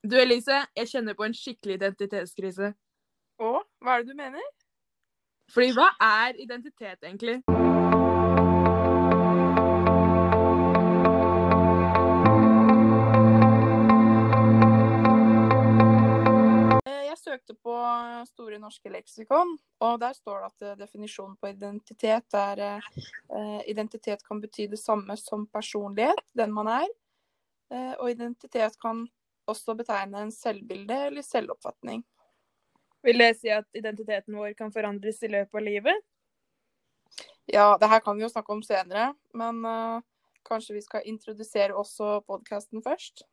Du Elise, jeg kjenner på en skikkelig identitetskrise. Å, hva er det du mener? Fordi hva er identitet egentlig? Eh, Jeg søkte på Store norske leksikon, og der står det at eh, definisjonen på identitet er eh, Identitet kan bety det samme som personlighet, den man er. Og identitet kan også betegne en selvbilde eller selvoppfatning. Vil det si at identiteten vår kan forandres i løpet av livet? Ja, det her kan vi jo snakke om senere, men uh, kanskje vi skal introdusere også podkasten først?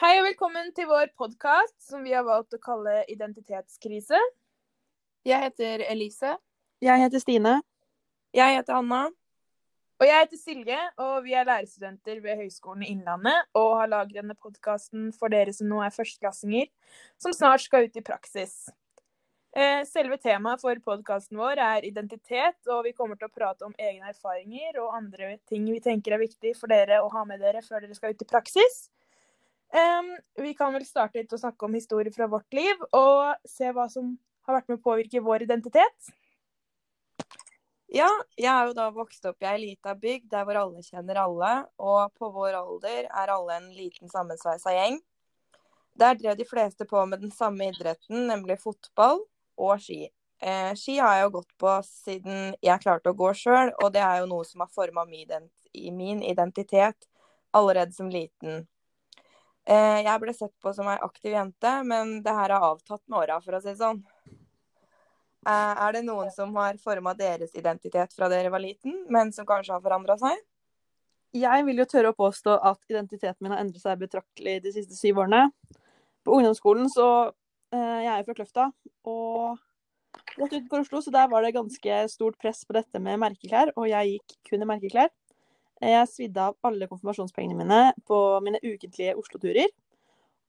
Hei og velkommen til vår podkast som vi har valgt å kalle Identitetskrise. Jeg heter Elise. Jeg heter Stine. Jeg heter Hanna. Og jeg heter Silje, og vi er lærerstudenter ved Høgskolen i Innlandet og har laget denne podkasten for dere som nå er førsteklassinger, som snart skal ut i praksis. Eh, Selve temaet for podkasten vår er identitet, og vi kommer til å prate om egne erfaringer og andre ting vi tenker er viktig for dere å ha med dere før dere skal ut i praksis. Vi kan vel starte litt å snakke om historier fra vårt liv, og se hva som har vært med å påvirke vår identitet. Ja, jeg er jo da vokst opp i ei lita bygd der hvor alle kjenner alle, og på vår alder er alle en liten sammensveisa gjeng. Der drev de fleste på med den samme idretten, nemlig fotball og ski. Eh, ski har jeg jo gått på siden jeg klarte å gå sjøl, og det er jo noe som har forma min identitet allerede som liten. Eh, jeg ble sett på som ei aktiv jente, men det her har avtatt med åra, for å si det sånn. Eh, Er det noen som har forma deres identitet fra dere var liten, men som kanskje har forandra seg? Jeg vil jo tørre å påstå at identiteten min har endret seg betraktelig de siste syv årene. På ungdomsskolen så eh, Jeg er jo fra Kløfta, og rett utenfor Oslo, så der var det ganske stort press på dette med merkeklær, og jeg gikk kun i merkeklær. Eh, Jeg svidde av alle konfirmasjonspengene mine på mine ukentlige Oslo-turer.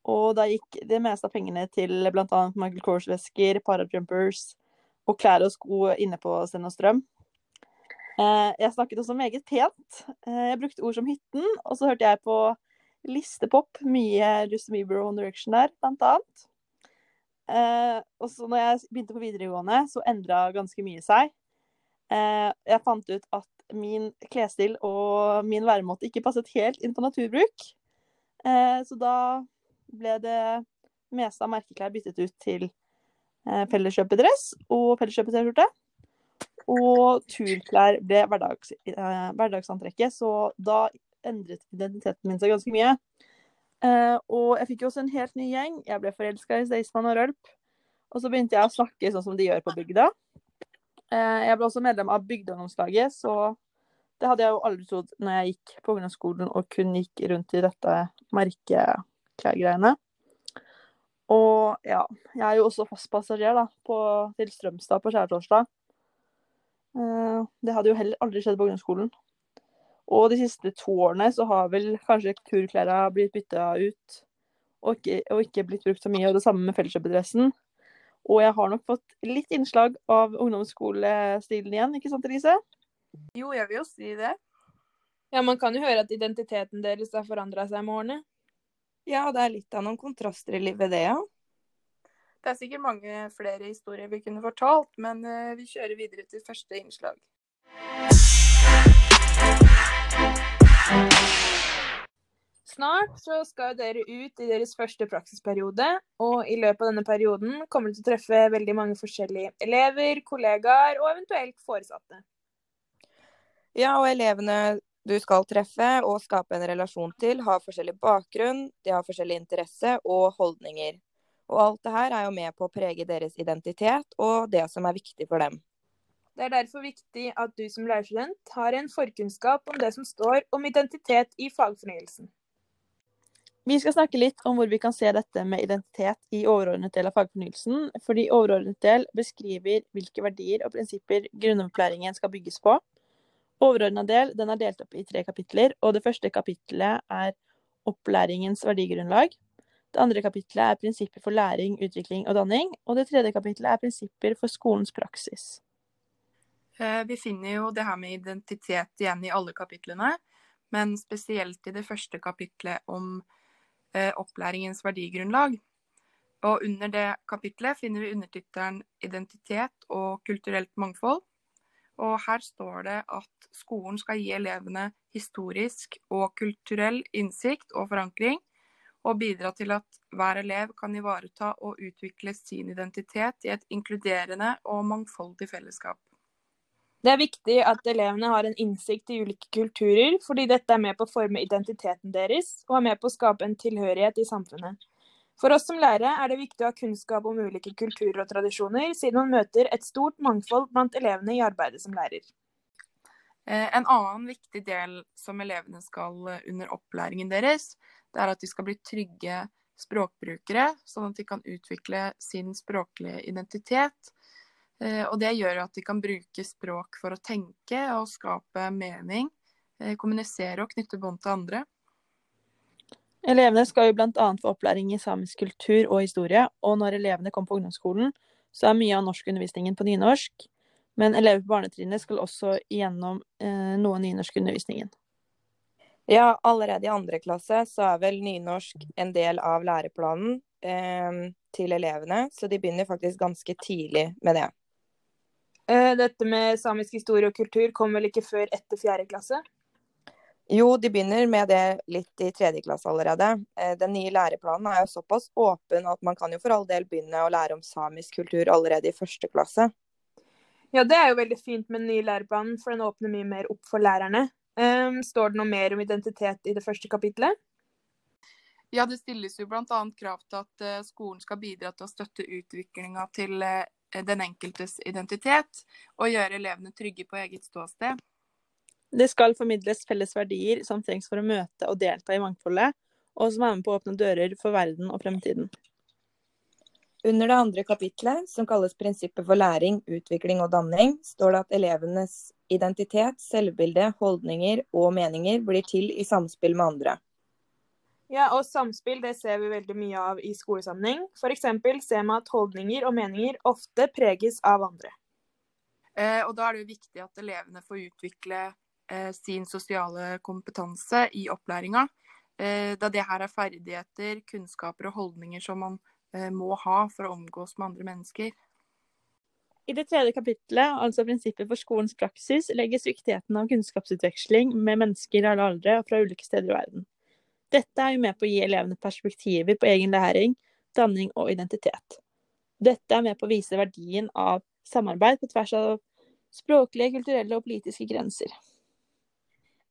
Og da gikk det meste av pengene til bl.a. Michael Kors-vesker, parajumpers og klær og sko inne på Sten og Strøm. Eh, Jeg snakket også meget pent. Eh, Jeg brukte ord som hytten, og så hørte jeg på listepop, mye Justin Bieber og One Direction der, blant annet. Eh, Og så når jeg begynte på videregående, så endra ganske mye seg. Jeg fant ut at min klesstil og min væremåte ikke passet helt inn på naturbruk. Så da ble det meste av merkeklær byttet ut til felleskjøpedress og Felleskjøpet-T-skjorte. Og turklær ble hverdags, eh, hverdagsantrekket, så da endret identiteten min seg ganske mye. Eh, og jeg fikk jo også en helt ny gjeng. Jeg ble forelska i Staysman og Rølp. Og så begynte jeg å snakke sånn som de gjør på bygda. Eh, jeg ble også medlem av bygdeungdomslaget, så det hadde jeg jo aldri trodd når jeg gikk på ungdomsskolen og kun gikk rundt i dette merkeklærgreiene. Og ja, jeg er jo også fastpassasjer da, på, til Strømstad på skjærtorsdag. Eh, Det hadde jo heller aldri skjedd på grunnskolen. Og de siste to årene så har vel kanskje turklærne blitt bytta ut og ikke, og ikke blitt brukt så mye, og det samme med felleskjøpedressen. Og jeg har nok fått litt innslag av ungdomsskolestilen igjen, ikke sant Elise? Jo, jeg vil jo si det. Ja, man kan jo høre at identiteten deres har forandra seg med årene. Ja, det er litt av noen kontraster i livet, det, ja. Det er sikkert mange flere historier vi kunne fortalt, men eh, vi kjører videre til første innslag. Snart så skal dere ut i deres første praksisperiode, og i løpet av denne perioden kommer dere til å treffe veldig mange forskjellige elever, kollegaer og eventuelt foresatte. Ja, og elevene du skal treffe og skape en relasjon til, har forskjellig bakgrunn, de har forskjellig interesse og holdninger. Og alt det her er jo med på å prege deres identitet og det som er viktig for dem. Det er derfor viktig at du som lærerstudent har en forkunnskap om det som står om identitet i fagfornyelsen. Vi skal snakke litt om hvor vi kan se dette med identitet i overordnet del av fagfornyelsen, fordi overordnet del beskriver hvilke verdier og prinsipper grunnopplæringen skal bygges på. Overordnet del den er delt opp i tre kapitler, og det første kapitlet er opplæringens verdigrunnlag. Det andre kapitlet er prinsipper for læring, utvikling og danning, og det tredje kapitlet er prinsipper for skolens praksis. Eh, Vi finner jo det her med identitet igjen i alle kapitlene, men spesielt i det første kapitlet om eh, opplæringens verdigrunnlag. Og under det kapitlet finner vi undertittelen 'Identitet og kulturelt mangfold'. Og her står det at skolen skal gi elevene historisk og kulturell innsikt og forankring, og bidra til at hver elev kan ivareta og utvikle sin identitet i et inkluderende og mangfoldig fellesskap. Det er viktig at elevene har en innsikt i ulike kulturer, fordi dette er med på å forme identiteten deres, og er med på å skape en tilhørighet i samfunnet. For oss som lærere er det viktig å ha kunnskap om ulike kulturer og tradisjoner, siden man møter et stort mangfold blant elevene i arbeidet som lærer. Eh, en annen viktig del som elevene skal eh, under opplæringen deres, det er at de skal bli trygge språkbrukere, sånn at de kan utvikle sin språklige identitet Eh, og det gjør at de kan bruke språk for å tenke og skape mening, kommunisere og knytte bånd til andre. Elevene skal jo bl.a. få opplæring i samisk kultur og historie, og når elevene kommer på ungdomsskolen, så er mye av norskundervisningen på nynorsk. Men elever på barnetrinnet skal også igjennom eh, noe nynorskundervisningen. Ja, allerede i andre klasse så er vel nynorsk en del av læreplanen eh, til elevene, så de begynner faktisk ganske tidlig med det. Eh, dette med samisk historie og kultur kom vel ikke før etter fjerde klasse? Jo, de begynner med det litt i tredje klasse allerede. Eh, den nye læreplanen er jo såpass åpen at man kan jo for all del begynne å lære om samisk kultur allerede i første klasse. Ja, det er jo veldig fint med den nye læreplanen, for den åpner mye mer opp for lærerne. Um, står det noe mer om identitet i det første kapitlet? Ja, det stilles jo bl.a. krav til at uh, skolen skal bidra til å støtte utviklinga til uh, den enkeltes identitet og gjøre elevene trygge på eget ståsted. Det skal formidles felles verdier som trengs for å møte og delta i mangfoldet, og som er med på å åpne dører for verden og fremtiden. Under det andre kapitlet, som kalles Prinsippet for læring, utvikling og danning, står det at elevenes identitet, selvbilde, holdninger og meninger blir til i samspill med andre. Ja, og samspill det ser vi veldig mye av i skolesammenheng. F.eks. ser man at holdninger og meninger ofte preges av andre. Eh, og da er det jo viktig at elevene får utvikle eh, sin sosiale kompetanse i opplæringa. Eh, da det her er ferdigheter, kunnskaper og holdninger som man eh, må ha for å omgås med andre mennesker. I det tredje kapittelet, altså prinsippet for skolens praksis, legges viktigheten av kunnskapsutveksling med mennesker i alle aldre og fra ulike steder i verden. Dette er jo med på å gi elevene perspektiver på egen læring, danning og identitet. Dette er med på å vise verdien av samarbeid på tvers av språklige, kulturelle og politiske grenser.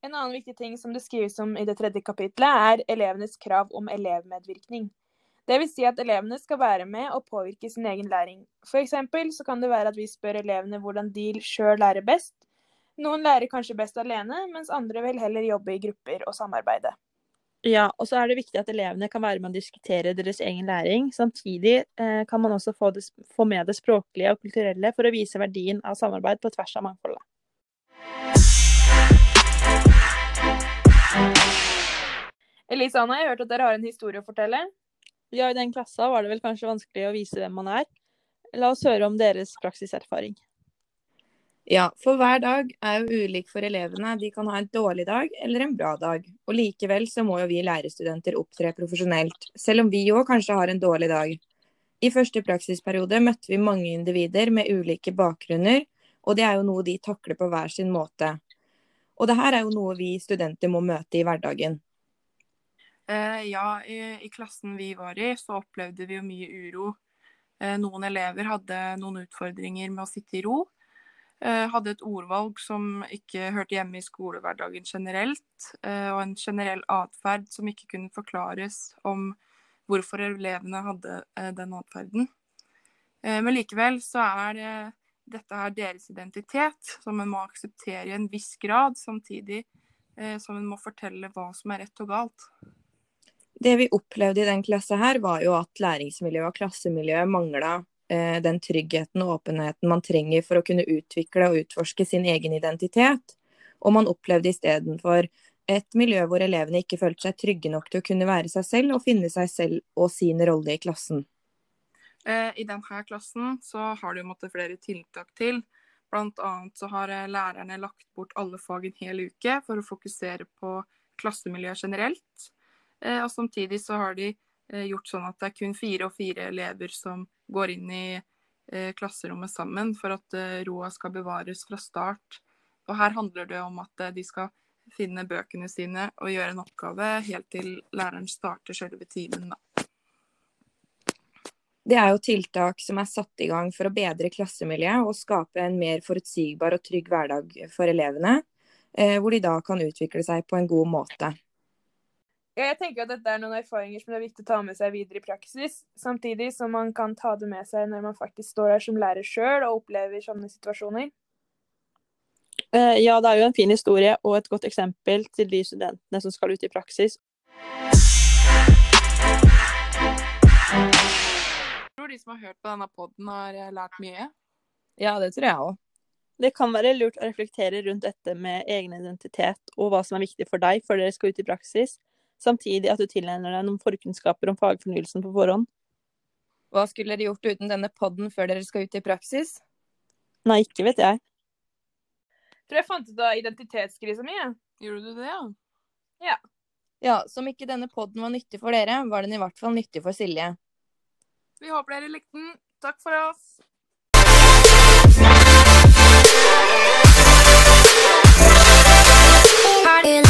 En annen viktig ting som det skrives om i det tredje kapitlet, er elevenes krav om elevmedvirkning. Det vil si at elevene skal være med og påvirke sin egen læring. Eksempel så kan det være at vi spør elevene hvordan de sjøl lærer best. Noen lærer kanskje best alene, mens andre vil heller jobbe i grupper og samarbeide. Ja, og så er det viktig at elevene kan være med å diskutere deres egen læring. Samtidig eh, kan man også få, det, få, med det språklige og kulturelle for å vise verdien av samarbeid på tvers av mangfoldet. Elise Anna, jeg har hørt at dere har en historie å fortelle? Ja, i den klassa var det vel kanskje vanskelig å vise hvem man er. La oss høre om deres praksiserfaring. Ja, for hver dag er jo ulik for elevene. De kan ha en dårlig dag eller en bra dag. Og likevel så må jo vi lærerstudenter opptre profesjonelt, selv om vi òg kanskje har en dårlig dag. I første praksisperiode møtte vi mange individer med ulike bakgrunner, og det er jo noe de takler på hver sin måte. Og det her er jo noe vi studenter må møte i hverdagen. Eh, ja, i, i, klassen vi var i, så opplevde vi jo mye uro. Eh, noen elever hadde noen utfordringer med å sitte i ro. Eh, hadde et ordvalg som ikke hørte hjemme i skolehverdagen generelt, og en generell atferd som ikke kunne forklares om hvorfor elevene hadde den atferden. Men likevel så er dette her deres identitet, som en må akseptere i en viss grad, samtidig som en må fortelle hva som er rett og galt. Det vi opplevde i den klassen her, var jo at læringsmiljøet og klassemiljøet mangla Eh, den tryggheten og åpenheten man trenger for å kunne utvikle og utforske sin egen identitet. Og man opplevde istedenfor et miljø hvor elevene ikke følte seg trygge nok til å kunne være seg selv og finne seg selv og sin rolle i klassen. Eh, I denne klassen så har det måttet flere tiltak til. Annet så har eh, lærerne lagt bort alle fag en hel uke for å fokusere på klassemiljøet generelt. Eh, og samtidig så har de eh, gjort sånn at det er kun fire og fire elever som går inn i eh, klasserommet sammen for at roa skal bevares fra start. Og her handler det om at de skal finne bøkene sine og gjøre en oppgave helt til læreren starter selve timen. Da. Det er jo tiltak som er satt i gang for å bedre klassemiljøet og skape en mer forutsigbar og trygg hverdag for elevene, hvor de da kan utvikle seg på en god måte. Ja, Jeg tenker at dette er noen erfaringer som det er viktig å ta med seg videre i praksis, samtidig som man kan ta det med seg når man faktisk står der som lærer sjøl og opplever sånne situasjoner. Eh, Ja, det er jo en fin historie og et godt eksempel til de studentene som skal ut i praksis. Jeg tror de som har hørt på denne podden har eh, lært mye. Ja, det tror jeg òg. Det kan være lurt å reflektere rundt dette med egen identitet og hva som er viktig for deg før dere skal ut i praksis, samtidig at du tilegner deg noen forkunnskaper om fagfornyelsen på forhånd. Hva skulle dere gjort uten denne podden før dere skal ut i praksis? Nei, ikke vet jeg. tror jeg fant ut av identitetskrisa mi. Gjorde du det, ja? Ja. Ja, Som ikke denne podden var nyttig for dere, var den i hvert fall nyttig for Silje. Vi håper dere likte den. Takk for oss. Party